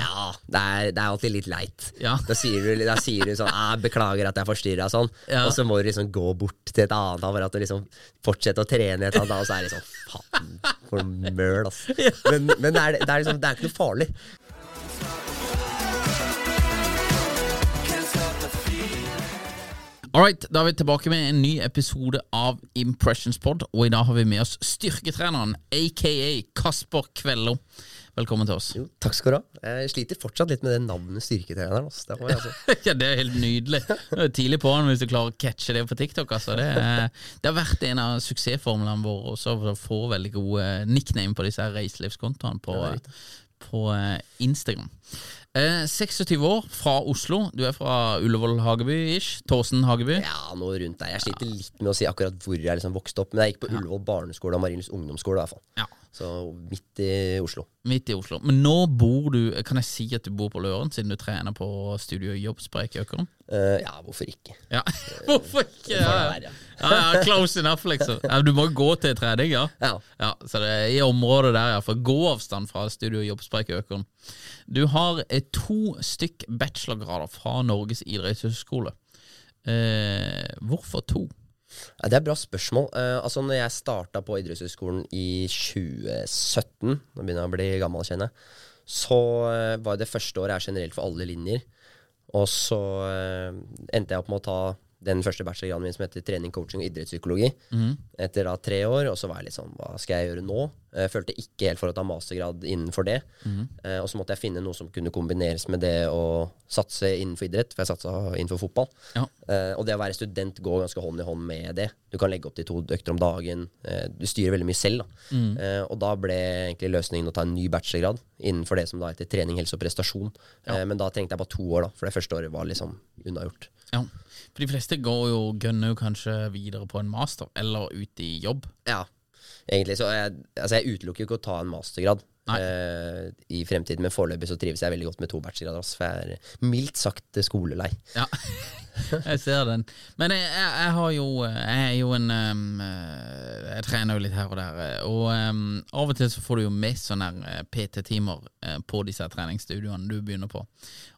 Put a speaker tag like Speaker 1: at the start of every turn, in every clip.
Speaker 1: Ja, det er, det er alltid litt leit.
Speaker 2: Ja.
Speaker 1: Da sier du, da sier du sånn 'Beklager at jeg forstyrra', sånn.
Speaker 2: Ja.
Speaker 1: Og så må du liksom gå bort til et annet apparat og liksom fortsette å trene et annet, og så er det sånn Faen, for møl, altså. Men, men det, er, det, er liksom, det er ikke noe farlig.
Speaker 2: Alright, da er vi tilbake med en ny episode av Impressions Pod, og i dag har vi med oss styrketreneren, aka Kasper Kvello. Velkommen til oss.
Speaker 1: Jo, takk skal du ha. Jeg sliter fortsatt litt med det navnet styrketreneren. Altså. Det altså.
Speaker 2: ja, Det er helt nydelig. Det er tidlig på han hvis du klarer å catche det på TikTok. Altså. Det, er, det har vært en av suksessformlene våre også å få veldig gode nickname på disse reiselivskontoene på, på eh, Instagram. Eh, 26 år, fra Oslo. Du er fra Ullevål Hageby-ish. Tåsen Hageby.
Speaker 1: Ja, noe rundt der. Jeg sliter litt med å si akkurat hvor jeg liksom vokste opp, men jeg gikk på Ullevål barneskole og Marienlyst ungdomsskole. i hvert fall.
Speaker 2: Ja.
Speaker 1: Så midt i Oslo.
Speaker 2: Midt i Oslo. Men nå bor du Kan jeg si at du bor på Løren, siden du trener på Studio Jobbsprek i Økeren?
Speaker 1: Uh, ja, hvorfor ikke?
Speaker 2: Ja, hvorfor ikke? Ja, ja, close enough, liksom. Du må gå til trening, ja.
Speaker 1: Ja.
Speaker 2: Ja, så det er i området der, ja. For gåavstand fra Studio Jobbsprek i Økeren. Du har eh, to stykk bachelorgrader fra Norges idrettshøgskole. Uh, hvorfor to?
Speaker 1: Det er et bra spørsmål. Uh, altså når jeg starta på idrettshøyskolen i 2017, nå begynner jeg å bli gammel, kjenner jeg, så uh, var det første året er generelt for alle linjer. Og så uh, endte jeg opp med å ta den første bachelorgraden min som heter trening, coaching og idrettspsykologi. Etter da tre år, og så var jeg litt sånn Hva skal jeg gjøre nå? Jeg følte ikke helt for å ta mastergrad innenfor det. Eh, og så måtte jeg finne noe som kunne kombineres med det å satse innenfor idrett, for jeg satsa innenfor fotball.
Speaker 2: Ja.
Speaker 1: Eh, og det å være student går ganske hånd i hånd med det. Du kan legge opp til to økter om dagen. Eh, du styrer veldig mye selv. Da. Mm. og da ble egentlig løsningen å ta en ny bachelorgrad innenfor det som da heter trening, helse og prestasjon. Ja. men da trengte jeg bare to år, da, for det første året var liksom unnagjort.
Speaker 2: Ja. For de fleste går jo, gønner jo kanskje videre på en master, eller ut i jobb.
Speaker 1: Ja, egentlig. Så jeg, altså jeg utelukker jo ikke å ta en mastergrad. Eh, I fremtiden, men foreløpig så trives jeg veldig godt med to bachelorgrader. For jeg er mildt sagt skolelei.
Speaker 2: Ja, jeg ser den. Men jeg, jeg, jeg har jo Jeg er jo en um, Jeg trener jo litt her og der. eh, Og um, av og til så får du jo med sånne PT-timer på disse treningsstudioene du begynner på.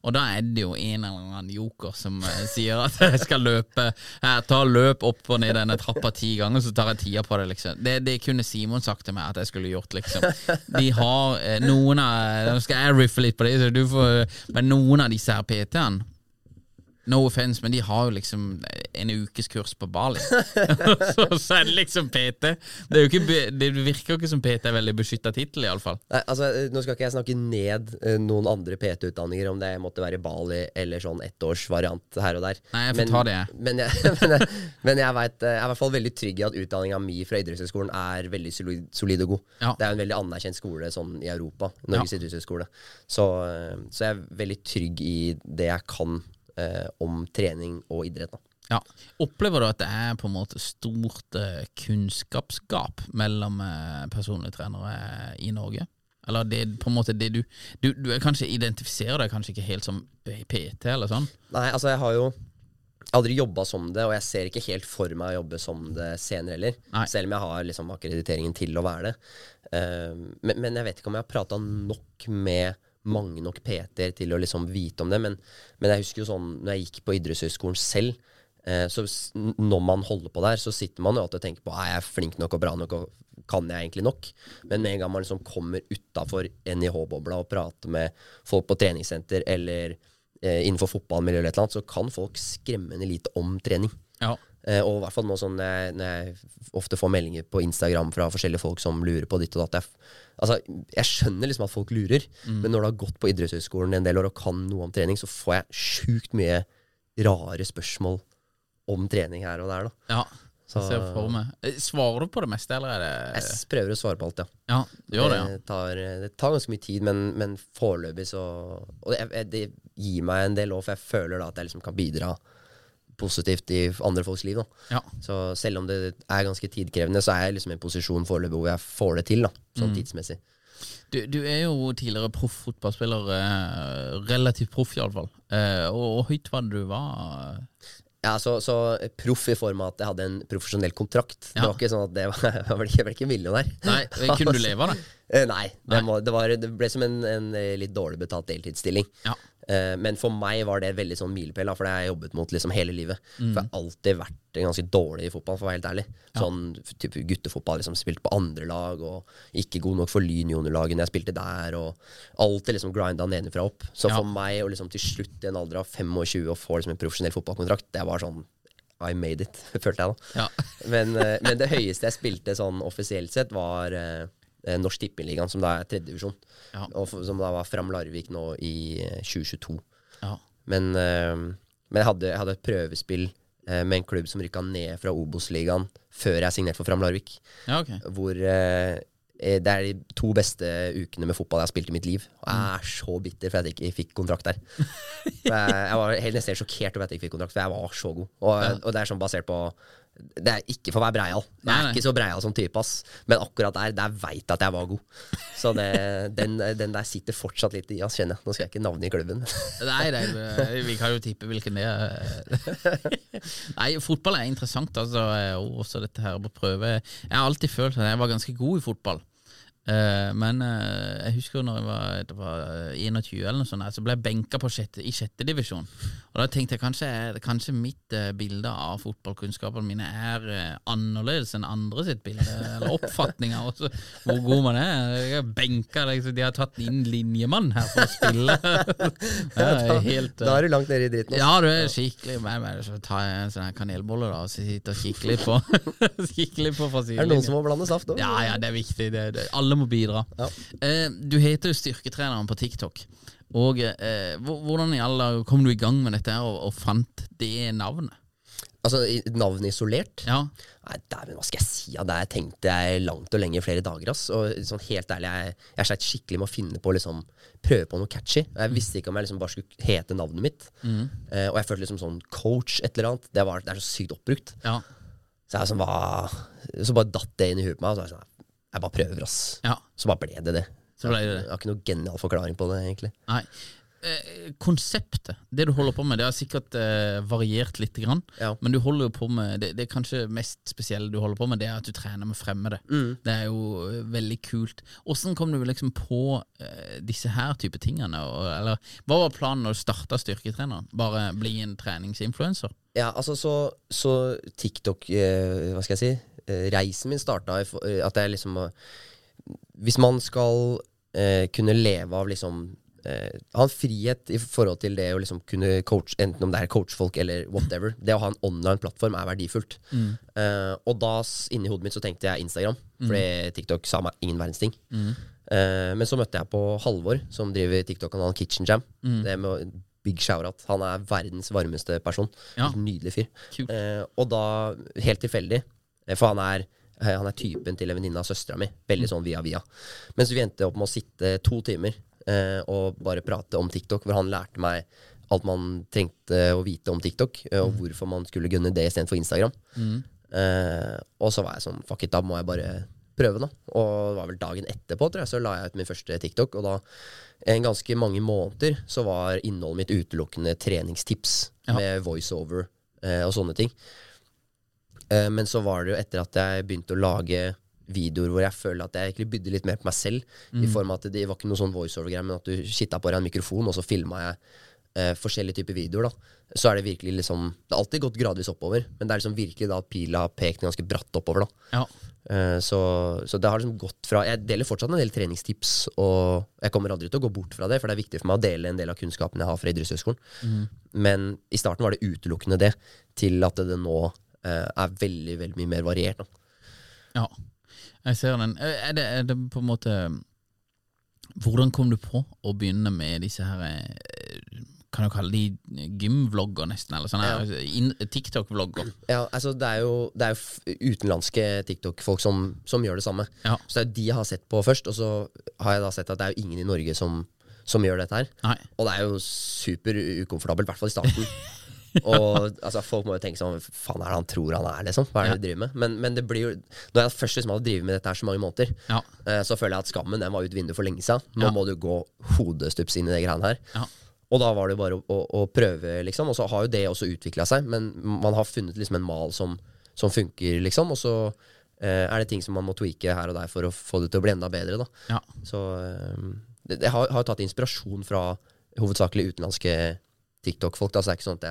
Speaker 2: Og da er det jo en eller annen joker som eh, sier at jeg skal løpe Jeg tar løp opp og ned denne trappa ti ganger, så tar jeg tida på det, liksom. Det, det kunne Simon sagt til meg at jeg skulle gjort, liksom. De har eh, noen av Nå skal jeg riffe litt på det, Men noen av disse her PT-ene No offense, men de har jo liksom en ukes kurs på Bali. så, så er det liksom PT. Det, ikke, det virker jo ikke som PT er veldig beskytta tittel, iallfall.
Speaker 1: Altså, nå skal ikke jeg snakke ned eh, noen andre PT-utdanninger, om det måtte være Bali eller sånn ettårsvariant her og der.
Speaker 2: Nei, jeg får ta det, jeg.
Speaker 1: Men jeg, men jeg, men jeg, vet, eh, jeg er i hvert fall veldig trygg i at utdanninga mi fra idrettshøyskolen er veldig solid, solid og god.
Speaker 2: Ja.
Speaker 1: Det er jo en veldig anerkjent skole sånn i Europa. Norges
Speaker 2: Ja.
Speaker 1: idrettshøyskole. Så, eh, så jeg er veldig trygg i det jeg kan eh, om trening og idrett. Da.
Speaker 2: Ja. Opplever du at det er på en måte stort eh, kunnskapsgap mellom eh, personlige trenere eh, i Norge? Eller det på en måte det du Du, du kanskje identifiserer deg kanskje ikke helt som PT eller sånn?
Speaker 1: Nei, altså jeg har jo aldri jobba som det, og jeg ser ikke helt for meg å jobbe som det senere heller.
Speaker 2: Nei.
Speaker 1: Selv om jeg har liksom akkrediteringen til å være det. Uh, men, men jeg vet ikke om jeg har prata nok med mange nok PT-er til å liksom vite om det. Men, men jeg husker jo sånn når jeg gikk på idrettshøyskolen selv, eh, så når man holder på der, så sitter man jo alltid og tenker på er jeg flink nok og bra nok og kan jeg egentlig nok? Men med en gang man liksom kommer utafor NIH-bobla og prater med folk på treningssenter eller eh, innenfor fotballmiljø eller et eller så kan folk skremmende lite om trening.
Speaker 2: Ja.
Speaker 1: Eh, og i hvert fall nå sånn når jeg, når jeg ofte får meldinger på Instagram fra forskjellige folk som lurer på ditt og datt. Jeg, altså, jeg skjønner liksom at folk lurer, men når du har gått på idrettshøyskolen en del år og kan noe om trening, så får jeg sjukt mye rare spørsmål om trening her og der. da.
Speaker 2: ja.
Speaker 1: Så.
Speaker 2: Eh, Svarer du på det meste, eller er det
Speaker 1: jeg prøver å svare på alt, ja.
Speaker 2: Ja, gjør det, ja.
Speaker 1: Det tar, det tar ganske mye tid, men, men foreløpig så Og det, det gir meg en del òg, for jeg føler da at jeg liksom kan bidra positivt i andre folks liv. da.
Speaker 2: ja.
Speaker 1: Så selv om det er ganske tidkrevende, så er jeg liksom i en posisjon foreløpig hvor jeg får det til, da, sånn
Speaker 2: Mm.
Speaker 1: tidsmessig.
Speaker 2: Du, du er jo tidligere proff fotballspiller, eh, relativt proff iallfall. Eh, og hvor høyt var det du var?
Speaker 1: Ja, så, så proff i form av at jeg hadde en profesjonell kontrakt.
Speaker 2: Ja.
Speaker 1: Det var ikke sånn at det var, jeg ble jeg ble ikke millionær.
Speaker 2: Nei, Kunne du leve av det?
Speaker 1: Eh, Nei, det,
Speaker 2: Nei.
Speaker 1: Må, det, var, det ble som en, en eh, litt dårlig betalt deltidsstilling.
Speaker 2: Ja.
Speaker 1: Eh, men for meg var det veldig sånn milepæl, for det har jeg jobbet mot liksom hele livet.
Speaker 2: Mm.
Speaker 1: For jeg har alltid vært ganske dårlig i fotball, for å være helt ærlig. Sånn type guttefotball, liksom spilt på andre lag, og ikke god nok for Lyn juniorlaget når jeg spilte der, og alltid liksom grinda nedenfra opp. Så
Speaker 2: Ja.
Speaker 1: for meg å liksom til slutt i en alder av 25 å få liksom en profesjonell fotballkontrakt, det var sånn I made it, følte jeg da.
Speaker 2: Ja.
Speaker 1: Men, eh, men det høyeste jeg spilte sånn offisielt sett, var eh, Norsk Tippeligaen, som da er tredjedivisjon.
Speaker 2: Ja.
Speaker 1: Og som da var Fram Larvik nå i eh, 2022.
Speaker 2: Ja.
Speaker 1: Men, eh, men jeg, hadde, jeg hadde et prøvespill eh, med en klubb som rykka ned fra Obos-ligaen før jeg signerte for Fram Larvik.
Speaker 2: ja, okay.
Speaker 1: Hvor eh, eh, det er de to beste ukene med fotball jeg har spilt i mitt liv. Og jeg er så bitter for at jeg ikke fikk kontrakt der. Jeg var helt nesten sjokkert over at jeg ikke fikk kontrakt, for jeg var så god. Og, og det er sånn basert på Det er ikke for å være breial. Jeg er
Speaker 2: nei.
Speaker 1: ikke så breial som type, ass. Men akkurat der, der veit jeg at jeg var god. Så det, den, den der sitter fortsatt litt i oss, kjenner jeg. Nå skal jeg ikke navne i klubben.
Speaker 2: Nei, nei, vi kan jo tippe hvilken det er. Nei, fotball er interessant, altså. Også dette her på prøve. Jeg har alltid følt at jeg var ganske god i fotball. Eh, men uh, jeg husker når jeg var, det var eh, 21 eller noe sånt, så ble jeg benka på sjette, i sjette divisjon. Og da tenkte jeg kanskje, kanskje mitt uh, bilde av fotballkunnskapene mine er eh, annerledes enn andre sitt bilde, eller oppfatning av hvor god man er. Jeg er benka, liksom, De har tatt inn linjemann her for å spille. Er helt, eh,
Speaker 1: Da er du langt nede i dritten.
Speaker 2: ja, du er skikkelig med, med, så tar jeg en sånn kanelbolle da og sitter og kikker litt på Kikker litt på
Speaker 1: Er det noen som må blande saft òg?
Speaker 2: Ja, ja, det er viktig. Det, det, alle må bidra.
Speaker 1: Ja.
Speaker 2: Eh, du heter jo Styrketreneren på TikTok. Og eh, Hvordan i alle kom du i gang med dette og, og fant det navnet?
Speaker 1: Altså navnet isolert?
Speaker 2: Ja,
Speaker 1: Nei, dæven, hva skal jeg si? Ja, der tenkte jeg langt og lenge flere dager. Ass. Og sånn helt ærlig, jeg, jeg sleit skikkelig med å finne på liksom, prøve på noe catchy. Jeg visste ikke om jeg liksom bare skulle hete navnet mitt. Eh, og jeg følte liksom sånn coach, et eller annet. Det, var, det er så sykt oppbrukt.
Speaker 2: ja,
Speaker 1: Så jeg sånn, hva, så bare datt det inn i huet på meg. Og så var jeg sånn, jeg bare prøver, ass.
Speaker 2: ja.
Speaker 1: Så bare ble det det.
Speaker 2: Så ble det det.
Speaker 1: Jeg har ikke noen genial forklaring på det, egentlig.
Speaker 2: Nei. Eh, konseptet, det du holder på med, det har sikkert eh, variert litt, grann,
Speaker 1: Ja.
Speaker 2: men du holder jo på med det, det er kanskje mest spesielle du holder på med, det er at du trener med fremmede. Det er jo eh, veldig kult. Åssen kom du liksom på eh, disse her type tingene? Og, eller, hva var planen når du starta Styrketreneren? Bare bli en treningsinfluenser?
Speaker 1: Ja, altså så, så TikTok, eh, hva skal jeg si, reisen min starta eh, at jeg liksom eh, Hvis man skal eh, kunne leve av liksom eh, Ha en frihet i forhold til det å liksom kunne coach, enten om det er coachfolk eller whatever. Det å ha en online plattform er verdifullt. Eh, og da, inni hodet mitt, så tenkte jeg Instagram, fordi TikTok sa meg ingen verdens ting. Eh, men så møtte jeg på Halvor, som driver TikTok-kanalen Kitchen Jam. Det med å- Big shout-out. Han er verdens varmeste person.
Speaker 2: Ja.
Speaker 1: Nydelig fyr. Eh, og da, helt tilfeldig, eh, for han er, eh, han er typen til en venninne av søstera mi. Veldig sånn via via. Mens vi endte opp med å sitte to timer eh, og bare prate om TikTok, hvor han lærte meg alt man trengte å vite om TikTok, eh, og hvorfor man skulle gunne det istedenfor Instagram. Eh, og så var jeg sånn Fuck it, da må jeg bare prøve, da. Og det var vel dagen etterpå, tror jeg, så la jeg ut min første TikTok. Og da, en ganske mange måneder, så var innholdet mitt utelukkende treningstips
Speaker 2: Ja.
Speaker 1: med voiceover eh, og sånne ting. Eh, men så var det jo etter at jeg begynte å lage videoer hvor jeg føler at jeg egentlig bydde litt mer på meg selv. I form av at det var ikke noe sånn voiceover-greie, men at du kitta på deg en mikrofon, og så filma jeg eh, forskjellige typer videoer. da Så er det virkelig liksom Det har alltid gått gradvis oppover, men det er liksom virkelig da at pila har pekt ganske bratt oppover. da
Speaker 2: Ja.
Speaker 1: Eh, så, så det har liksom gått fra Jeg deler fortsatt en del treningstips, og jeg kommer aldri til å gå bort fra det, for det er viktig for meg å dele en del av kunnskapen jeg har fra idrettshøyskolen. Men i starten var det utelukkende det, til at det nå er veldig, veldig mye mer variert. Da.
Speaker 2: Ja, jeg ser den. Er det, er det på en måte Hvordan kom du på å begynne med disse her eh, Kan du kalle de gymvlogger, nesten? Eller sånne her, TikTok-vlogger?
Speaker 1: Ja, altså det er jo, det er jo utenlandske TikTok-folk som, som gjør det samme.
Speaker 2: Ja.
Speaker 1: Så det er jo de jeg har sett på først, og så har jeg da sett at det er jo ingen i Norge som, som gjør dette her.
Speaker 2: Nei.
Speaker 1: Og det er jo super ukomfortabelt, i hvert fall i starten. Og altså, folk må jo tenke sånn faen er det han tror han er, liksom? Hva er det du driver med? Men, men det blir jo Når jeg først liksom hadde drevet med dette her så mange måneder,
Speaker 2: Ja.
Speaker 1: eh, så føler jeg at skammen den var ut vinduet for lenge siden. Nå må du gå hodestups inn i det greiene her.
Speaker 2: Ja.
Speaker 1: Og da var det jo bare å, å, å prøve, liksom. Og så har jo det også utvikla seg, men man har funnet liksom en mal som, som funker, liksom. Og så eh, er det ting som man må tweake her og der for å få det til å bli enda bedre, da.
Speaker 2: Ja.
Speaker 1: Så eh, det, jeg har, har jo tatt inspirasjon fra hovedsakelig utenlandske TikTok-folk. Da, så det er ikke sånn at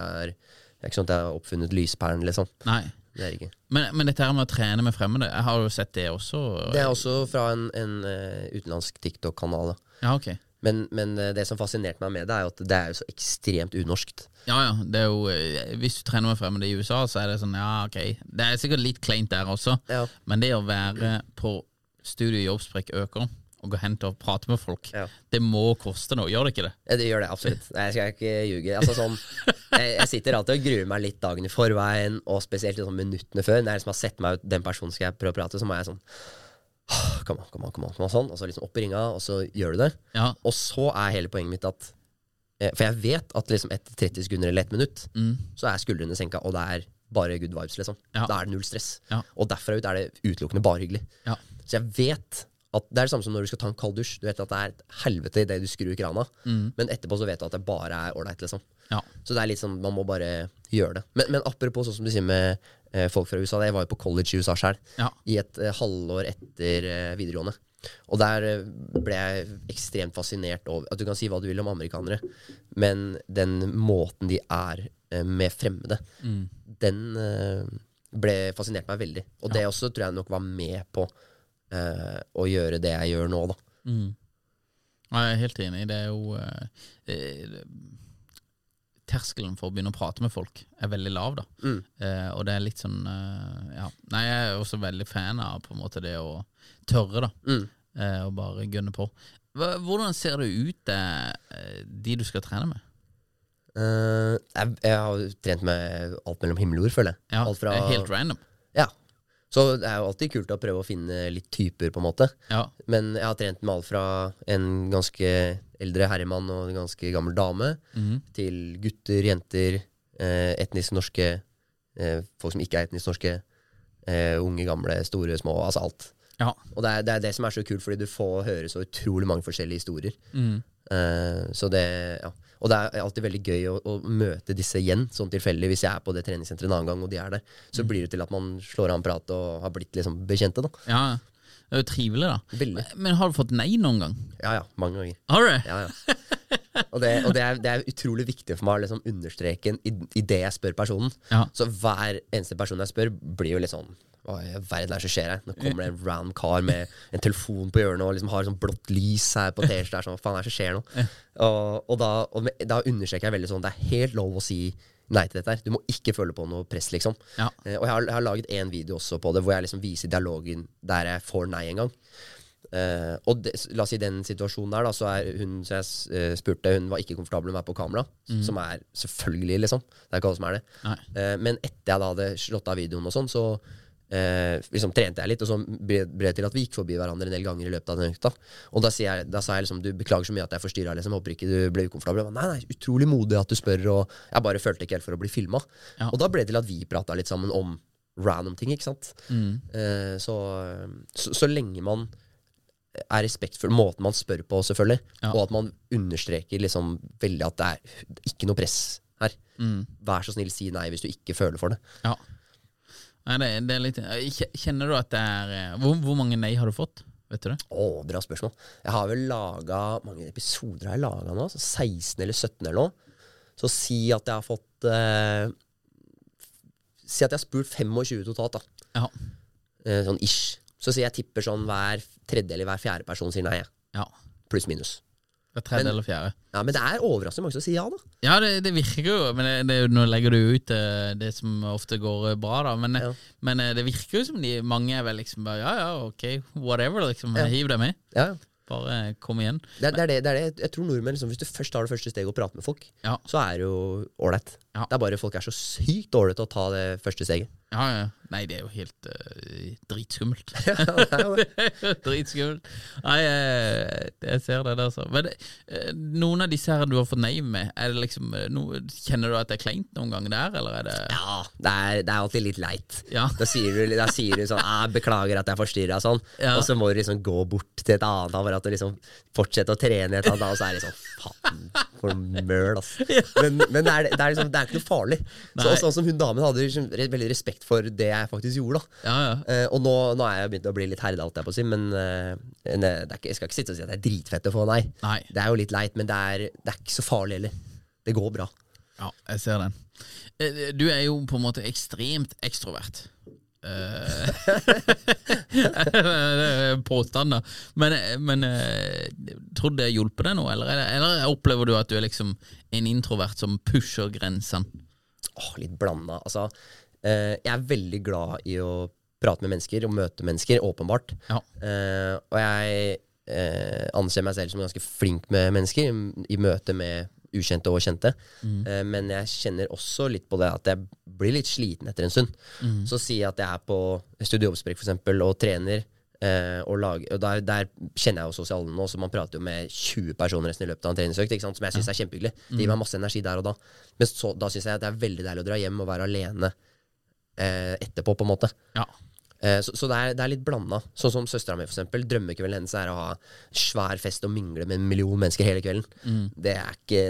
Speaker 1: jeg ikke sånn har oppfunnet lyspæren, liksom.
Speaker 2: Nei.
Speaker 1: Det er ikke.
Speaker 2: Men, men dette her med å trene med fremmede, jeg har jo sett det også.
Speaker 1: Det er også fra en, en eh, utenlandsk TikTok-kanal.
Speaker 2: Ja, ok.
Speaker 1: Men, men eh, det som fascinerte meg med det, er jo at det er jo så ekstremt unorskt.
Speaker 2: Ja, ja. Det er jo, eh, hvis du trener med fremmede i USA, så er det sånn, ja, ok. Det er sikkert litt kleint der også,
Speaker 1: Ja.
Speaker 2: men det å være på Studio Jobbsprekk øker, og gå hen til å prate med folk,
Speaker 1: Ja.
Speaker 2: det må koste noe, gjør det ikke det?
Speaker 1: Ja, det gjør det absolutt. Nei, Jeg skal ikke ljuge. Altså, sånn, jeg, jeg sitter alltid og gruer meg litt dagen i forveien, og spesielt sånn minuttene før. Når jeg liksom har sett meg ut den personen skal jeg prøve å prate, så må jeg sånn Kom an, kom an, kom an, sånn. Og så liksom opp i ringa, og så gjør du det.
Speaker 2: Ja.
Speaker 1: Og så er hele poenget mitt at eh, For jeg vet at liksom etter 30 sekunder eller et minutt,
Speaker 2: Mm.
Speaker 1: så er skuldrene senka, og det er bare good vibes, liksom.
Speaker 2: Ja.
Speaker 1: Da er det null stress.
Speaker 2: Ja.
Speaker 1: Og derfra ut er det utelukkende bare hyggelig.
Speaker 2: Ja.
Speaker 1: Så jeg vet at det er det samme som når du skal ta en kald dusj. Du vet at det er et helvete idet du skrur krana, men etterpå så vet du at det bare er ålreit, liksom.
Speaker 2: Ja.
Speaker 1: Så det er litt sånn, man må bare gjøre det. Men, men apropos sånn som du sier med eh, folk fra USA. Jeg var jo på college i USA sjøl,
Speaker 2: Ja.
Speaker 1: i et eh, halvår etter eh, videregående. Og der eh, ble jeg ekstremt fascinert over At du kan si hva du vil om amerikanere, men den måten de er eh, med fremmede, den eh, ble fascinert meg veldig. Og det også tror jeg nok var med på eh, å gjøre det jeg gjør nå, da.
Speaker 2: Mm. Jeg er helt enig. Det er jo eh, Terskelen for å begynne å prate med folk er veldig lav, da.
Speaker 1: Mm.
Speaker 2: Eh, og det er litt sånn eh, Ja. Nei, jeg er også veldig fan av på en måte det å tørre, da.
Speaker 1: Mm.
Speaker 2: Eh, og bare gunne på. Hvordan ser det ut, eh, de du skal trene med?
Speaker 1: Uh, jeg, jeg har trent med alt mellom himmel og jord, føler jeg.
Speaker 2: Ja,
Speaker 1: alt fra,
Speaker 2: Helt random.
Speaker 1: Så det er jo alltid kult å prøve å finne litt typer, på en måte.
Speaker 2: Ja.
Speaker 1: Men jeg har trent med alt fra en ganske eldre herremann og en ganske gammel dame,
Speaker 2: mm.
Speaker 1: til gutter, jenter, eh, etnisk norske, eh, folk som ikke er etnisk norske, eh, unge, gamle, store, små, altså alt.
Speaker 2: ja.
Speaker 1: Og det er, det er det som er så kult, fordi du får høre så utrolig mange forskjellige historier. Eh, så det, ja. Og det er alltid veldig gøy å, å møte disse igjen, sånn tilfeldig. Hvis jeg er på det treningssenteret en annen gang, og de er der, så blir det til at man slår av en prat og har blitt liksom bekjente. da
Speaker 2: ja. Det er jo trivelig, da.
Speaker 1: Veldig.
Speaker 2: Men har du fått nei noen gang?
Speaker 1: Ja ja, mange ganger.
Speaker 2: Har du?
Speaker 1: Ja, ja. Og, det, og det, er, det er utrolig viktig for meg å liksom understreke i, i det jeg spør personen.
Speaker 2: Ja.
Speaker 1: Så hver eneste person jeg spør, blir jo litt sånn Hva i verden er det som skjer her? Nå kommer det en random kar med en telefon på hjørnet og liksom har sånn blått lys her på T-skjorta. Sånn, Hva faen er det som skjer nå? Og, og, da, og da understreker jeg veldig sånn Det er helt lov å si nei til dette her. Du må ikke føle på noe press, liksom.
Speaker 2: Ja.
Speaker 1: Eh, og jeg har, jeg har laget en video også på det, hvor jeg liksom viser dialogen der jeg får nei en gang. Eh, og det, la oss si den situasjonen der, da, så er hun som jeg eh, spurte, hun var ikke komfortabel med meg på kamera. Som er selvfølgelig, liksom. Det er ikke alle som er det. Eh, men etter jeg da hadde slått av videoen og sånn, så eh, liksom trente jeg litt, og så ble det til at vi gikk forbi hverandre en del ganger i løpet av den økta. Og da, jeg, da sa jeg liksom du beklager så mye at jeg forstyrra, liksom, håper ikke du ble ukomfortabel. Nei, nei, utrolig modig at du spør, og jeg bare følte ikke helt for å bli filma.
Speaker 2: Ja.
Speaker 1: Og da ble det til at vi prata litt sammen om random ting, ikke sant.
Speaker 2: Mm.
Speaker 1: Eh, så, så, så lenge man er respektfull, måten man spør på, selvfølgelig,
Speaker 2: Ja.
Speaker 1: og at man understreker liksom veldig at det er ikke noe press her.
Speaker 2: Mm.
Speaker 1: Vær så snill, si nei hvis du ikke føler for det.
Speaker 2: Ja. Nei, det, det er litt Kjenner du at det er eh, hvor, hvor mange nei har du fått? Vet du det?
Speaker 1: Å, bra spørsmål. Jeg har vel laga mange episoder har jeg laga nå? Så 16 eller 17 eller noe. Så si at jeg har fått eh, Si at jeg har spurt 25 totalt, da.
Speaker 2: Ja.
Speaker 1: Eh, sånn ish. Så sier jeg tipper sånn hver tredje eller hver fjerde person sier nei.
Speaker 2: ja.
Speaker 1: Pluss minus.
Speaker 2: Tredje eller fjerde.
Speaker 1: Ja, Men det er overraskende mange som sier ja, da.
Speaker 2: Ja, det, det virker jo, men det, det, nå legger du ut eh, det som ofte går eh, bra, da. Men,
Speaker 1: Ja.
Speaker 2: men eh, det virker jo som de mange er vel liksom bare ja, ja, ok, whatever, liksom.
Speaker 1: Ja.
Speaker 2: Hiv deg med.
Speaker 1: Ja, ja.
Speaker 2: Bare kom igjen.
Speaker 1: Det, det, er det, det er det. Jeg tror nordmenn, liksom, Hvis du først tar det første steget og prater med folk,
Speaker 2: Ja.
Speaker 1: så er det jo ålreit.
Speaker 2: Ja.
Speaker 1: Det er bare folk er så sykt dårlige til å ta det første steget.
Speaker 2: Ja, ja. Nei, det er jo helt uh, dritskummelt.
Speaker 1: Ja, det er jo det.
Speaker 2: dritskummelt. Nei, jeg, jeg ser det der, så. Men eh, noen av disse her du har fått nei med, er det liksom eh, no, Kjenner du at det er kleint noen gang der, eller er det
Speaker 1: Ja, det er, det er alltid litt leit.
Speaker 2: Ja.
Speaker 1: Da sier du, da sier du sånn 'jeg 'Beklager at jeg forstyrra', sånn.
Speaker 2: Ja.
Speaker 1: Og så må du liksom gå bort til et annet apparat og liksom fortsette å trene et annet, og så er det sånn Faen, for møl, ass. Men, men det, er, det, er liksom, det er ikke noe farlig. Så, sånn som hun damen hadde liksom, veldig respekt for det jeg faktisk gjorde.
Speaker 2: Ja, ja.
Speaker 1: Uh, og nå, nå er jeg begynt å bli litt herda, alt jeg på å si, men uh, ne, det ikke, jeg skal ikke sitte og si at det er dritfett å få nei.
Speaker 2: Nei.
Speaker 1: Det er jo litt leit, men det er, det er ikke så farlig heller. Det går bra.
Speaker 2: Ja, jeg ser den. Eh, Du er jo på en måte ekstremt ekstrovert. Eh, det er påstand, da. Men, men eh, tror du det hjelper deg nå, eller, er eller opplever du at du er liksom en introvert som pusher grensene?
Speaker 1: Åh, litt blanda. Altså, eh, jeg er veldig glad i å prate med mennesker og møte mennesker, åpenbart.
Speaker 2: Ja.
Speaker 1: Eh, og jeg eh, anser meg selv som ganske flink med mennesker i, møte med ukjente og kjente. Eh, men jeg kjenner også litt på det at jeg blir litt sliten etter en stund. Så sier jeg at jeg er på Studio Jobbsprek for eksempel, og trener. eh, og, lager, og der, der kjenner jeg jo sosialen nå, så man prater jo med 20 personer nesten i løpet av en treningsøkt, som jeg syns er kjempehyggelig. Det gir meg masse energi der og da. Men så, da syns jeg at det er veldig deilig å dra hjem og være alene eh, etterpå, på en måte.
Speaker 2: Ja.
Speaker 1: Eh, Så, så det, er, det er litt blanda. Sånn som søstera mi, eksempel. Drømmekvelden hennes er å ha svær fest og mingle med en million mennesker hele kvelden.
Speaker 2: Mm.
Speaker 1: Det er ikke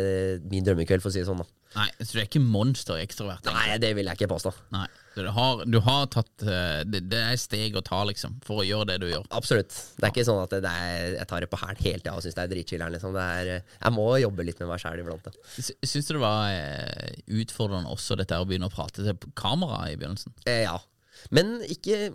Speaker 1: min drømmekveld, for å si det sånn. da
Speaker 2: Nei, så du er ikke monster ekstrovert?
Speaker 1: Nei, det vil jeg ikke påstå.
Speaker 2: Nei. Du har, du har tatt eh, det, det er steg å ta, liksom, for å gjøre det du gjør.
Speaker 1: Absolutt. Det er ikke sånn at det er, jeg tar det på hæl hele tida og syns det er dritchiller'n. Liksom. Det eh, jeg må jobbe litt med meg sjæl iblant.
Speaker 2: Syns du det var eh, utfordrende også dette å begynne å prate til kamera i begynnelsen?
Speaker 1: Eh, ja. Men ikke,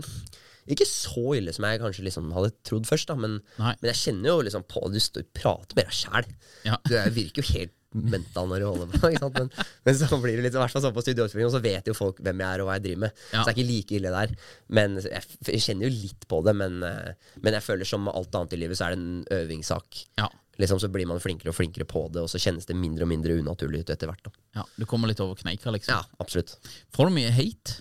Speaker 1: ikke så ille som jeg kanskje liksom hadde trodd først. Da. Men, men jeg kjenner jo liksom på Du står- prater med deg sjæl.
Speaker 2: Ja.
Speaker 1: Du er- virker jo helt mental når du holder på. Ikke sant? Men, men så blir det litt i hvert fall sånn på studiospilling, og så vet jo folk hvem jeg er og hva jeg driver med.
Speaker 2: Ja.
Speaker 1: Så det er ikke like ille der. Men jeg, jeg kjenner jo litt på det. Men, eh, men jeg føler som med alt annet i livet, så er det en øvingssak.
Speaker 2: Ja.
Speaker 1: Liksom Så blir man flinkere og flinkere på det, og så kjennes det mindre og mindre unaturlig ut etter hvert. Da.
Speaker 2: ja. Du kommer litt over kneika, liksom.
Speaker 1: Ja, absolutt.
Speaker 2: Får du mye hate?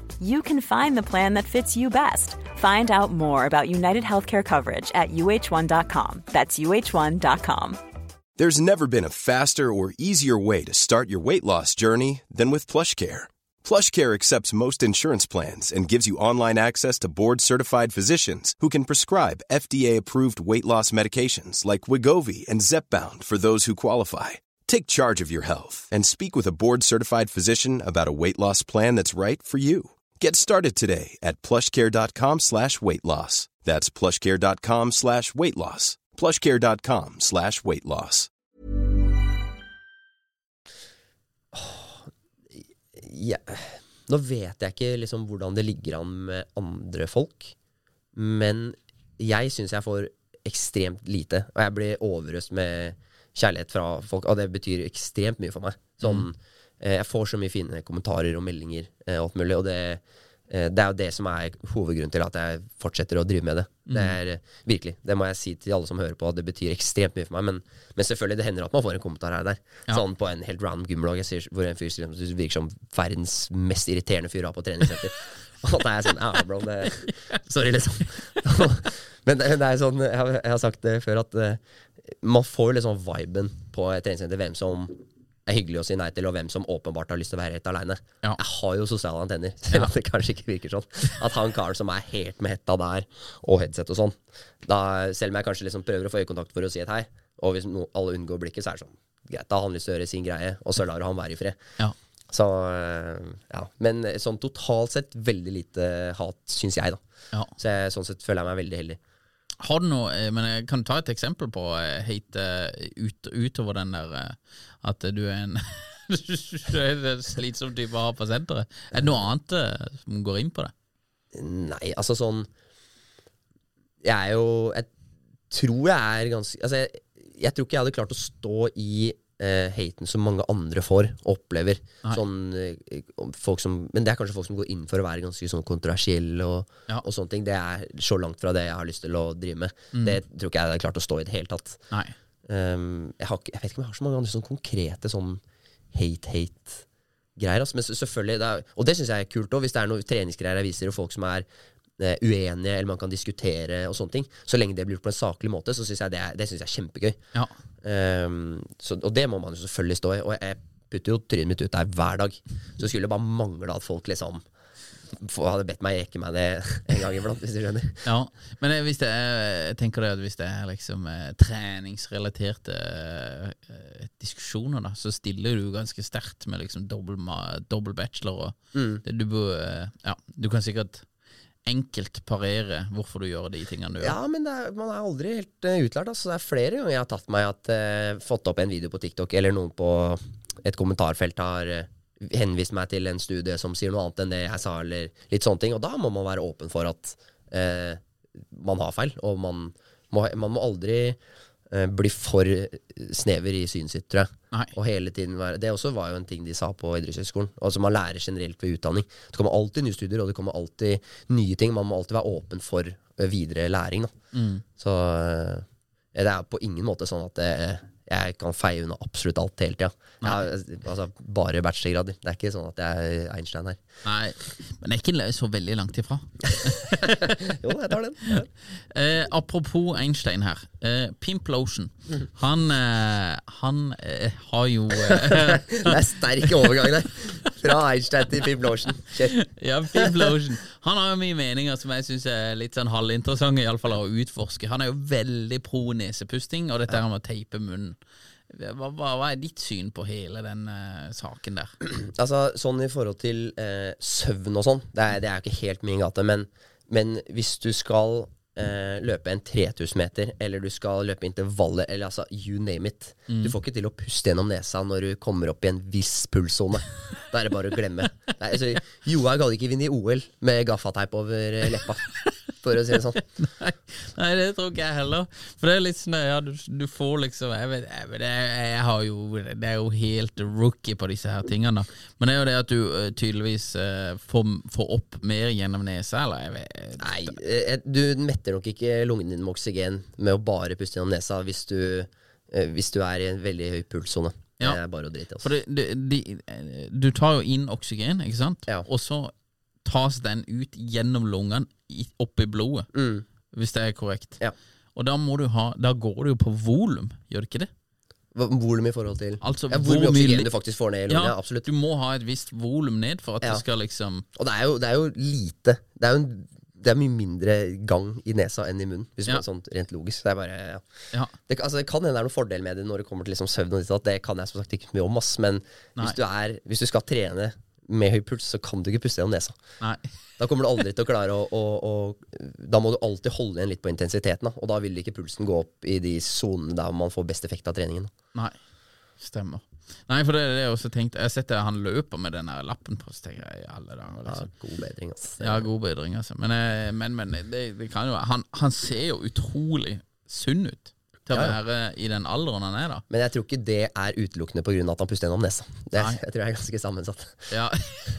Speaker 3: you can find the plan that fits you best. Find out more about United Healthcare coverage at uh1.com. That's uh1.com.
Speaker 4: There's never been a faster or easier way to start your weight loss journey than with PlushCare. PlushCare accepts most insurance plans and gives you online access to board-certified physicians who can prescribe FDA-approved weight loss medications like Wigovi and Zepbound for those who qualify. Take charge of your health and speak with a board-certified physician about a weight loss plan that's right for you. Get started today at plushcare.com slash weight loss. That's plushcare.com slash weight loss. plushcare.com slash weight loss.
Speaker 1: ja, Nå vet jeg ikke liksom hvordan det ligger an med andre folk, men jeg syns jeg får ekstremt lite. Og jeg blir overøst med kjærlighet fra folk, og det betyr ekstremt mye for meg. Sånn, eh, jeg får så mye fine kommentarer og meldinger eh, og alt mulig, og det, eh, det er jo det som er hovedgrunnen til at jeg fortsetter å drive med det. Det er eh, virkelig, det må jeg si til alle som hører på, at det betyr ekstremt mye for meg. Men, men selvfølgelig, det hender at man får en kommentar her og der.
Speaker 2: Ja.
Speaker 1: Sånn på en helt random gymblogg hvor en fyr som virker som verdens mest irriterende fyr har på treningssenter. Og da er jeg sånn Ja, bro, det Sorry, liksom. men det, det er sånn, jeg har, jeg har sagt det før, at eh, man får liksom viben på et treningssenter, hvem som er hyggelig å si nei til, og hvem som åpenbart har lyst til å være helt aleine.
Speaker 2: Ja.
Speaker 1: Jeg har jo sosiale antenner, selv om det kanskje ikke virker sånn. At han karen som er helt med hetta der, og headset og sånn, da, selv om jeg kanskje liksom prøver å få øyekontakt for å si et hei, og hvis no, alle unngår blikket, så er det sånn greit, da har han lyst til å gjøre sin greie, og så lar du han være i fred.
Speaker 2: Ja.
Speaker 1: Så øh, ja. Men sånn totalt sett veldig lite hat, syns jeg, da.
Speaker 2: Ja.
Speaker 1: Så jeg, sånn sett føler jeg meg veldig heldig.
Speaker 2: Har du noe eh, Men jeg kan ta et eksempel på eh, hate eh, ut, utover den der eh, at du er en slitsom type å ha på senteret. Er det noe annet eh, som går inn på det?
Speaker 1: Nei, altså sånn Jeg er jo Jeg tror jeg er ganske Altså, jeg, jeg tror ikke jeg hadde klart å stå i eh, haten som mange andre får og opplever. Sånn, eh, folk som, men det er kanskje folk som går inn for å være ganske sånn kontroversielle og,
Speaker 2: Ja.
Speaker 1: og sånne ting. Det er så langt fra det jeg har lyst til å drive med. Det tror ikke jeg hadde klart å stå i det hele tatt. Um, jeg, har, jeg vet ikke om jeg har så mange andre sånn konkrete sånn hate-hate-greier. Altså. Men selvfølgelig, det er, og det syns jeg er kult òg, hvis det er noen treningsgreier jeg viser, og folk som er eh, uenige, eller man kan diskutere og sånne ting. Så lenge det blir gjort på en saklig måte, så syns jeg det er, det synes jeg er kjempegøy.
Speaker 2: Ja.
Speaker 1: Um, så, og det må man jo selvfølgelig stå i. Og jeg putter jo trynet mitt ut der hver dag. Så skulle det bare mangle at folk liksom hadde bedt meg eke meg det en gang iblant, hvis du skjønner.
Speaker 2: Ja, men hvis det er, jeg tenker det at hvis det er liksom eh, treningsrelaterte eh, diskusjoner, da, så stiller du ganske sterkt med liksom dobbel, bachelor og
Speaker 1: Mm.
Speaker 2: det, du, eh, ja, du kan sikkert enkelt parere hvorfor du gjør de tingene du gjør.
Speaker 1: Ja, men er, man er aldri helt uh, utlært. Altså. Det er flere ganger jeg har tatt meg at uh, fått opp en video på TikTok, eller noen på et kommentarfelt har uh, henvist meg til en studie som sier noe annet enn det jeg sa, eller litt sånne ting. Og da må man være åpen for at man har feil, og man må, man må aldri bli for snever i synet sitt, tror jeg.
Speaker 2: Nei.
Speaker 1: Og hele tiden være Det også var jo en ting de sa på idrettshøyskolen. Altså Man lærer generelt ved utdanning. Det kommer alltid nye studier, og det kommer alltid nye ting. Man må alltid være åpen for videre læring. Da. Så ø, det er på ingen måte sånn at det, jeg kan feie unna absolutt alt hele tida. Altså, bare bachelorgrader. Det er ikke sånn at jeg er Einstein her.
Speaker 2: Nei, men det er ikke så veldig langt ifra.
Speaker 1: Jo, jeg tar den. Ja.
Speaker 2: Eh, apropos Einstein her. Eh, Pimp Han, uh, han uh, har jo
Speaker 1: Det er sterk overgang der. Fra Einstein til Pimplotion.
Speaker 2: Ja, Pimplotion. Han har jo mye meninger som jeg syns er litt sånn halvinteressante, iallfall å utforske. Han er jo veldig pro nesepusting, og dette her med å teipe munnen. Hva, hva, hva er ditt syn på hele den uh, saken der?
Speaker 1: Altså, sånn i forhold til uh, søvn og sånn, det det er jo ikke helt min gate, men, men hvis du skal eh, løpe en 3000 meter, eller du skal løpe intervaller, eller altså you name it Du får ikke til å puste gjennom nesa når du kommer opp i en viss pulssone. Da er det bare å glemme. Nei, altså, Johaug hadde ikke vinne i OL med gaffateip over eh, leppa, for å si det sånn.
Speaker 2: Nei, nei, det tror ikke jeg heller. For det er litt sånn ja, du, du får liksom Jeg vet, jeg, vet, jeg, har jo Det er jo helt rookie på disse her tingene. Men det er jo det at du uh, tydeligvis uh, får, får opp mer gjennom nesa, eller? Jeg vet,
Speaker 1: Nei, eh, du metter nok ikke lungene dine med oksygen med å bare puste gjennom nesa hvis du, uh, hvis du er i en veldig høy pulssone.
Speaker 2: Ja.
Speaker 1: Det er bare å drite i. Altså.
Speaker 2: det, du tar jo inn oksygen, ikke sant?
Speaker 1: Ja.
Speaker 2: Og så tas den ut gjennom lungene opp i blodet,
Speaker 1: Mm.
Speaker 2: hvis det er korrekt.
Speaker 1: Ja.
Speaker 2: Og da må du ha Da går det jo på volum, gjør det ikke det?
Speaker 1: Volum i forhold til
Speaker 2: Altså,
Speaker 1: ja, Hvor mye oksygen du faktisk får ned i lungene.
Speaker 2: Ja,
Speaker 1: absolutt.
Speaker 2: Du må ha et visst volum ned for at
Speaker 1: Ja.
Speaker 2: det skal liksom
Speaker 1: Og det er, jo, det er jo lite. Det er jo en, det er mye mindre gang i nesa enn i munnen, hvis
Speaker 2: Ja.
Speaker 1: man er sånn rent logisk. Det er bare, ja.
Speaker 2: Ja.
Speaker 1: Det, altså, det kan hende det er noen fordel med det når det kommer til liksom søvn. og ditt. Det kan jeg som sagt ikke mye om, ass. Men hvis du, er, hvis du skal trene med høy puls, så kan du ikke puste gjennom nesa.
Speaker 2: Nei.
Speaker 1: Da kommer du aldri til å klare å, å, å Da må du alltid holde igjen litt på intensiteten. Da. Og da vil ikke pulsen gå opp i de sonene der man får best effekt av treningen. Da.
Speaker 2: Nei. Stemmer. Nei, for det er det jeg også tenkte Jeg har sett det, han løper med den der lappen på, så tenker jeg alle dager.
Speaker 1: Ja,
Speaker 2: Liksom.
Speaker 1: god bedring, altså.
Speaker 2: Ja, god bedring, altså. Men, eh, men, men det, det kan jo Han, han ser jo utrolig sunn ut til å være i den alderen han er, da.
Speaker 1: Men jeg tror ikke det er utelukkende pga. at han puster gjennom nesa. Det,
Speaker 2: Nei.
Speaker 1: jeg tror jeg er ganske sammensatt.
Speaker 2: Ja,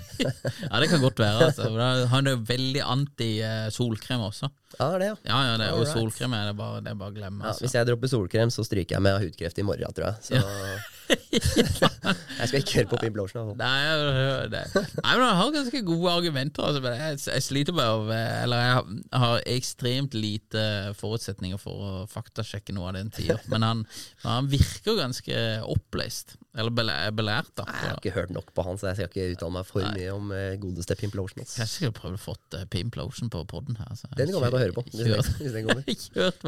Speaker 2: ja det kan godt være. Altså. Han er veldig anti eh, solkrem også.
Speaker 1: Ja, det ja.
Speaker 2: Ja, ja, det, og solkrem er det bare, det er bare å glemme. Altså.
Speaker 1: Hvis jeg dropper solkrem, så stryker jeg med hudkreft i morgen, tror jeg. Så jeg skal ikke høre på Pimp Lotion. altså.
Speaker 2: Nei, jeg- det. Nei, men han har ganske gode argumenter. Altså, men jeg, jeg sliter med å Eller jeg har, ekstremt lite forutsetninger for å faktasjekke noe av den tida. Men han, han virker ganske oppleist. Eller belært, da.
Speaker 1: Nei, Jeg har ikke hørt nok på han, så jeg skal ikke uttale meg for mye om eh, godeste Pimp Lotion. altså.
Speaker 2: Kanskje jeg skulle prøvd å få uh, Pimp Lotion på podden her. Altså.
Speaker 1: Den kommer jeg til å høre på, hvis den-
Speaker 2: Kjørt.
Speaker 1: hvis den kommer.
Speaker 2: Kjørt.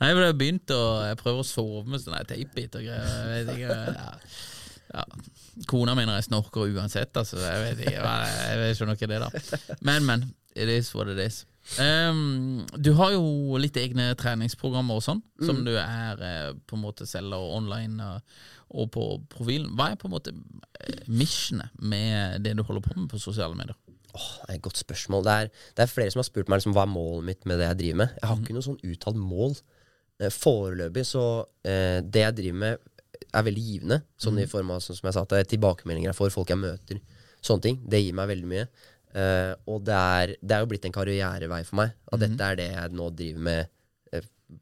Speaker 2: Nei, for jeg har begynt å Jeg prøver å sove med sånn teipbit og greier. Jeg vet ikke ja. Kona mi er snorker uansett, altså. Jeg vet ikke, jeg skjønner ikke det, da. Men, men. It is what it is. Um, du har jo litt egne treningsprogrammer og sånn, som du er eh, på en måte selger online og, og på profilen. Hva er på en måte eh, missionet med det du holder på med på sosiale medier?
Speaker 1: Åh, det er et godt spørsmål. Det er, det er flere som har spurt meg liksom, hva er målet mitt med det jeg driver med. Jeg har ikke noe sånn uttalt mål. Eh, Foreløpig så eh, Det jeg driver med, er veldig givende. Sånn i form av sånn som jeg sa, at det er tilbakemeldinger jeg får, folk jeg møter. Sånne ting. Det gir meg veldig mye. Uh, og det er, det er jo blitt en karrierevei for meg. At dette er det jeg nå driver med uh,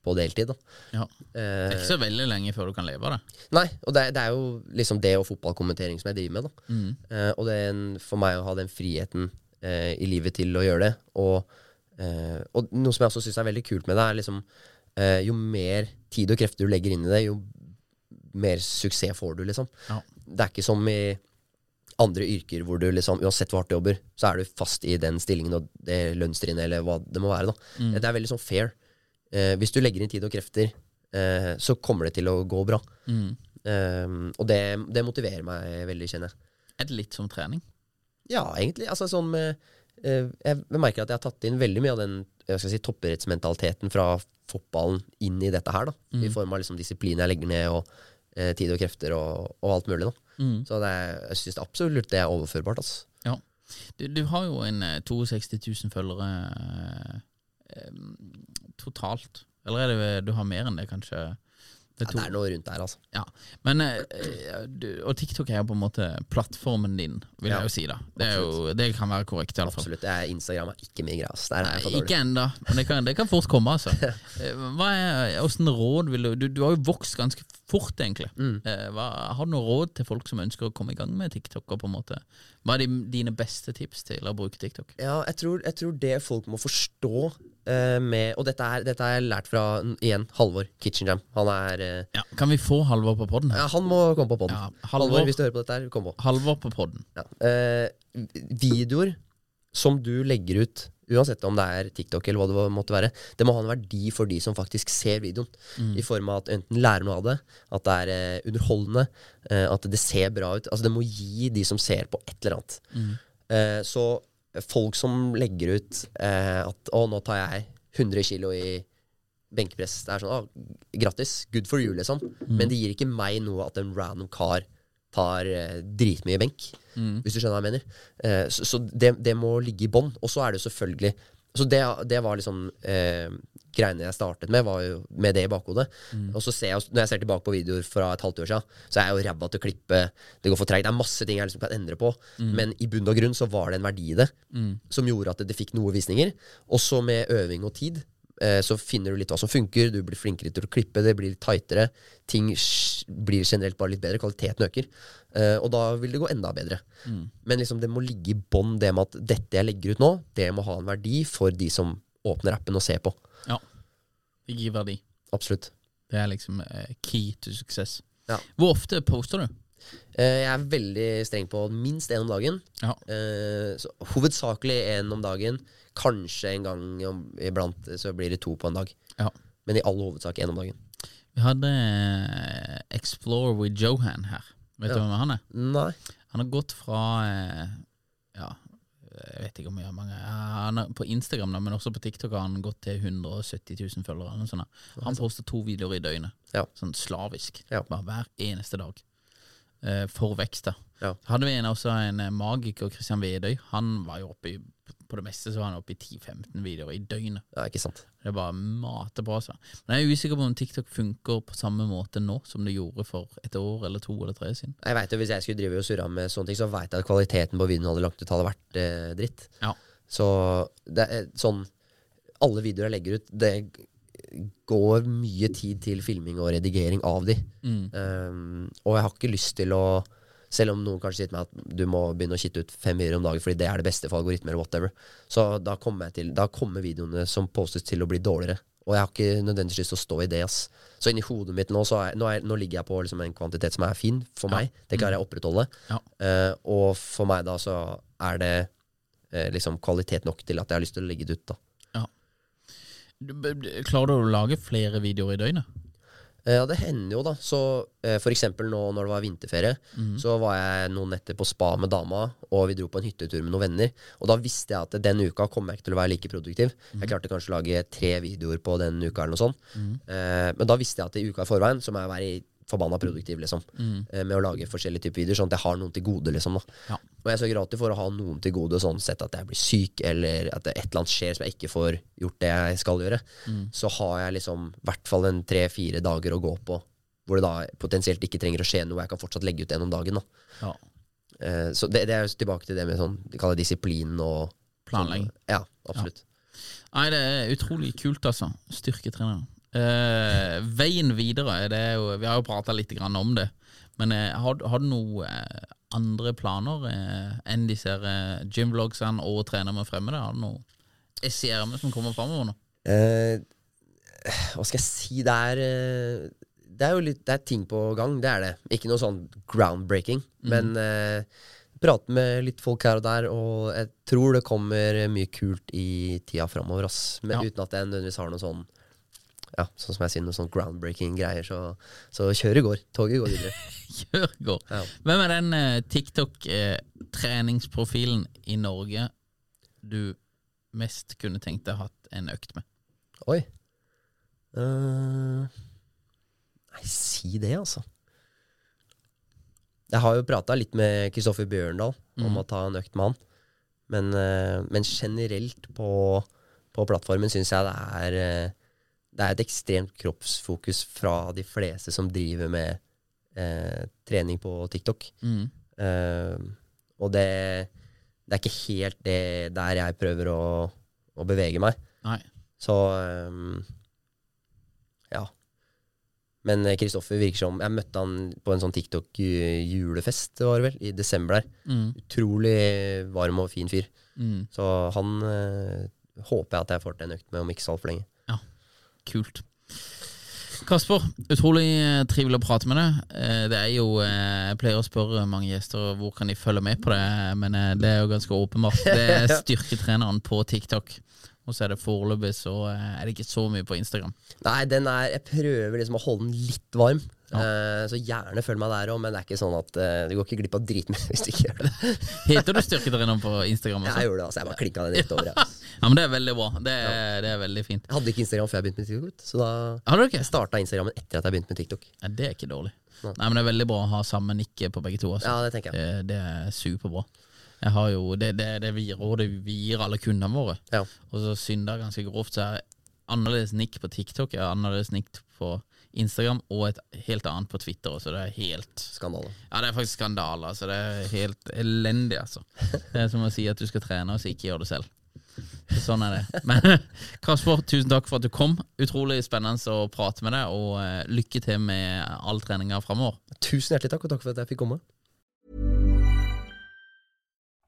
Speaker 1: på deltid. Da.
Speaker 2: Ja. Det er ikke så veldig lenge før du kan leve av det.
Speaker 1: Nei, og det, det er jo liksom det og fotballkommentering som jeg driver med. Da. Eh, og det er en, for meg å ha den friheten eh, i livet til å gjøre det. Og, eh, og noe som jeg også syns er veldig kult med det, er liksom eh, Jo mer tid og krefter du legger inn i det, jo mer suksess får du, liksom.
Speaker 2: Ja.
Speaker 1: Det er ikke som i andre yrker hvor du liksom, uansett hvor hardt du jobber, så er du fast i den stillingen og det lønnstrinnet eller hva det må være. da. Det er veldig sånn fair. Eh, hvis du legger inn tid og krefter, eh, så kommer det til å gå bra. Eh, og det, det motiverer meg veldig, kjenner jeg.
Speaker 2: Er det litt som trening?
Speaker 1: Ja, egentlig. Altså sånn med eh, Jeg merker at jeg har tatt inn veldig mye av den jeg skal si, toppidrettsmentaliteten fra fotballen inn i dette her. da I form av liksom disiplin jeg legger ned, og eh, tid og krefter og, og alt mulig. da Så det er, jeg syns absolutt det er overførbart. Altså.
Speaker 2: Ja. Du, du har jo en eh, 62 000 følgere eh, totalt. Eller er det du har mer enn det, kanskje? Det
Speaker 1: Ja, det er noe rundt der, altså.
Speaker 2: Ja, men eh, du, Og TikTok er jo på en måte plattformen din, vil
Speaker 1: Ja,
Speaker 2: jeg jo si. da Det, jo, det kan være korrekt, i alle fall.
Speaker 1: Absolutt. Er Instagram er ikke min greie. Altså.
Speaker 2: Nei, ikke ennå, men det kan, det kan fort komme. altså Eh, Hva er, Hvordan råd vil du, du Du har jo vokst ganske fort, egentlig.
Speaker 1: Mm.
Speaker 2: Eh, Hva, har du noe råd til folk som ønsker å komme i gang med TikTok? Og på en måte Hva er dine beste tips til å bruke TikTok?
Speaker 1: Ja, jeg tror, jeg tror det folk må forstå med Og dette er, dette er lært fra, igjen, Halvor Kitchen Jam. Han er eh,
Speaker 2: Ja, Kan vi få Halvor på podden her?
Speaker 1: Ja, han må komme på podden.
Speaker 2: Ja,
Speaker 1: Halvor,
Speaker 2: Halvor-
Speaker 1: hvis du hører på dette her, kom på.
Speaker 2: Halvor på podden.
Speaker 1: Ja. Eh, videoer som du legger ut, uansett om det er TikTok eller hva det måtte være, det må ha en verdi for de som faktisk ser videoen. I form av at enten lærer noe av det, at det er eh, underholdende, eh, at det ser bra ut. Altså Det må gi de som ser på, et eller annet. Eh, så folk som legger ut eh, at 'Å, nå tar jeg 100 kilo i benkepress', det er sånn 'Å, grattis. Good for you', liksom. Men det gir ikke meg noe at en random kar tar eh, dritmye benk, hvis du skjønner hva jeg mener. Eh, så så det, det må ligge i bånn. Og så er det selvfølgelig Så det, det var liksom eh, greiene jeg startet med, var jo med det i bakhodet. Og så ser jeg, når jeg ser tilbake på videoer fra et halvt år siden, så er jeg jo ræva til å klippe. Det går for treigt. Det er masse ting jeg liksom kan endre på. Men i bunn og grunn så var det en verdi i det som gjorde at det, det fikk noe visninger. Også med øving og tid så finner du litt hva som funker, du blir flinkere til å klippe, det blir litt tightere. Ting blir generelt bare litt bedre, kvaliteten øker. Eh, og da vil det gå enda bedre. Men liksom det må ligge i bånn det med at dette jeg legger ut nå, det må ha en verdi for de som åpner appen og ser på.
Speaker 2: Ja. Det gir verdi.
Speaker 1: Absolutt.
Speaker 2: Det er liksom eh, key to success.
Speaker 1: Ja.
Speaker 2: Hvor ofte poster du?
Speaker 1: Eh, jeg er veldig streng på minst én om dagen.
Speaker 2: Ja.
Speaker 1: Eh, så hovedsakelig én om dagen. Kanskje en gang iblant så blir det to på en dag.
Speaker 2: Ja.
Speaker 1: Men i all hovedsak én om dagen.
Speaker 2: Vi hadde eh, Explore with Johan her. Vet du hvem han er?
Speaker 1: Nei.
Speaker 2: Han har gått fra eh, Ja, jeg vet ikke om jeg har mange Han er På Instagram, da, men også på TikTok har han gått til 170 000 følgere. Han poster to videoer i døgnet.
Speaker 1: Ja.
Speaker 2: Sånn slavisk.
Speaker 1: Ja.
Speaker 2: Bare hver eneste dag. Eh, for vekst, da.
Speaker 1: Ja.
Speaker 2: Hadde vi en, også en eh, magiker, Christian Vedøy. Han var jo oppe i, på det meste så var han oppe i 10-15 videoer i døgnet.
Speaker 1: Ja, ikke sant.
Speaker 2: Det bare mate på Altså. Men jeg er usikker på om TikTok funker på samme måte nå som det gjorde for et år eller to eller tre siden.
Speaker 1: Jeg vet jo, Hvis jeg skulle drive og surra med sånne ting, så veit jeg at kvaliteten på videoen hadde lagt ut hadde vært eh, dritt.
Speaker 2: Ja.
Speaker 1: Så det er sånn Alle videoer jeg legger ut, det går mye tid til filming og redigering av de.
Speaker 2: Mm.
Speaker 1: Um, og jeg har ikke lyst til å Selv om noen kanskje sier til meg at du må begynne å kitte ut fem videoer om dagen fordi det er det beste for algoritmer, eller whatever, så da kommer, til, da kommer videoene som postes til å bli dårligere. Og jeg har ikke nødvendigvis lyst til å stå i det. ass. Så inni hodet mitt nå, så er, nå, er, nå ligger jeg på liksom en kvantitet som er fin for
Speaker 2: Ja.
Speaker 1: meg. Det klarer jeg å opprettholde.
Speaker 2: Ja.
Speaker 1: Uh, og for meg da så er det uh, liksom kvalitet nok til at jeg har lyst til å legge det ut. da.
Speaker 2: Klarer du å lage flere videoer i døgnet?
Speaker 1: Eh, Ja, det hender jo, da. Så eh, for eksempel nå når det var vinterferie,
Speaker 2: mm.
Speaker 1: så var jeg noen netter på spa med dama, og vi dro på en hyttetur med noen venner. Og da visste jeg at den uka kommer jeg ikke til å være like produktiv. Jeg klarte kanskje å lage tre videoer på den uka, eller noe sånt. Eh, men da visste jeg at i uka i forveien så må jeg være i forbanna produktiv, liksom. mm. med å lage forskjellige typer videoer, sånn at jeg har noen til gode, liksom. da
Speaker 2: Ja.
Speaker 1: Og jeg sørger alltid for å ha noen til gode, sånn sett at jeg blir syk, eller at det et eller annet skjer som jeg ikke får gjort det jeg skal gjøre. Så har jeg liksom i hvert fall en tre-fire dager å gå på, hvor det da potensielt ikke trenger å skje noe. Jeg kan fortsatt legge ut gjennom om dagen. da
Speaker 2: Ja.
Speaker 1: Uh, Så det, det er jo tilbake til det med sånn de kaller disiplin og
Speaker 2: Planlegging.
Speaker 1: Ja, absolutt.
Speaker 2: Nei, det er utrolig kult, altså. Styrketrener. Eh, veien videre, det er jo, vi har jo prata litt grann om det. Men uh, har, har du noen uh, andre planer eh, enn disse uh, gymvlogsene og trener med fremmede? Har du noe SCRM som kommer framover nå?
Speaker 1: Eh, hva skal jeg si? Det er eh, Det er jo litt Det er ting på gang, det er det. Ikke noe sånn groundbreaking, men eh, prate med litt folk her og der, og jeg tror det kommer mye kult i tida framover, ass. Men
Speaker 2: Ja.
Speaker 1: uten at jeg nødvendigvis har noe sånn Ja, sånn som jeg sier, noe sånn groundbreaking greier, så, så kjøret går. Toget går videre.
Speaker 2: Kjør, går.
Speaker 1: Ja.
Speaker 2: Hvem er den eh, TikTok-treningsprofilen i Norge du mest kunne tenkt deg hatt en økt med?
Speaker 1: Oi. Uh, nei, si det, altså. Jeg har jo prata litt med Kristoffer Bjørndal om
Speaker 2: mm.
Speaker 1: å ta en økt med han. Men, eh, men generelt på, på plattformen syns jeg det er eh, Det er et ekstremt kroppsfokus fra de fleste som driver med eh, trening på TikTok.
Speaker 2: Mm.
Speaker 1: Eh, og det, det er ikke helt det der jeg prøver å, å bevege meg.
Speaker 2: Nei.
Speaker 1: Så um, ja. Men eh, Kristoffer virker som Jeg møtte han på en sånn TikTok-julefest, var det vel, i desember der.
Speaker 2: Mm.
Speaker 1: Utrolig varm og fin fyr.
Speaker 2: Mm.
Speaker 1: Så han eh, håper jeg at jeg får til en økt med om ikke så altfor lenge.
Speaker 2: Kult. Kasper, utrolig eh, trivelig å prate med deg. Eh, Det er jo, eh, Jeg pleier å spørre mange gjester hvor kan de følge med på det, men det er jo ganske åpenbart. Det er styrketreneren på TikTok. Og så er det foreløpig så eh, er det ikke så mye på Instagram.
Speaker 1: Nei, den er Jeg prøver liksom å holde den litt varm. Eh, så gjerne følg meg der òg, men det er ikke sånn at eh, du går ikke glipp av dritmye hvis du ikke gjør det.
Speaker 2: Heter du Styrketrener på Instagram også?
Speaker 1: Jeg gjorde det, altså. Jeg bare klikka den rett over. Altså.
Speaker 2: Ja, men Det er veldig bra. Det er, det er veldig fint.
Speaker 1: jeg hadde ikke Instagram før jeg begynte med TikTok, så da
Speaker 2: Har du ikke?
Speaker 1: starta Instagrammen etter at jeg begynte med TikTok.
Speaker 2: Ja, det er ikke dårlig.
Speaker 1: Nei,
Speaker 2: men Det er veldig bra å ha samme nikk på begge to. Altså.
Speaker 1: Ja, det tenker jeg.
Speaker 2: Det, det er superbra. Jeg har jo, det, det, det vi rådet vi gir alle kundene våre.
Speaker 1: Ja.
Speaker 2: Og så synder jeg ganske grovt, så er annerledes nikk på TikTok er annerledes nikk på Instagram, og et helt annet på Twitter. Så det er helt
Speaker 1: Skandale.
Speaker 2: Ja, det er faktisk skandale. Altså. Det er helt elendig, altså. Det er som å si at du skal trene, og så ikke gjøre det selv. Sånn er det. Men Kasper, tusen takk for at du kom. Utrolig spennende å prate med deg, og eh, lykke til med all treninga framover.
Speaker 1: Tusen hjertelig takk, og takk for at jeg fikk komme.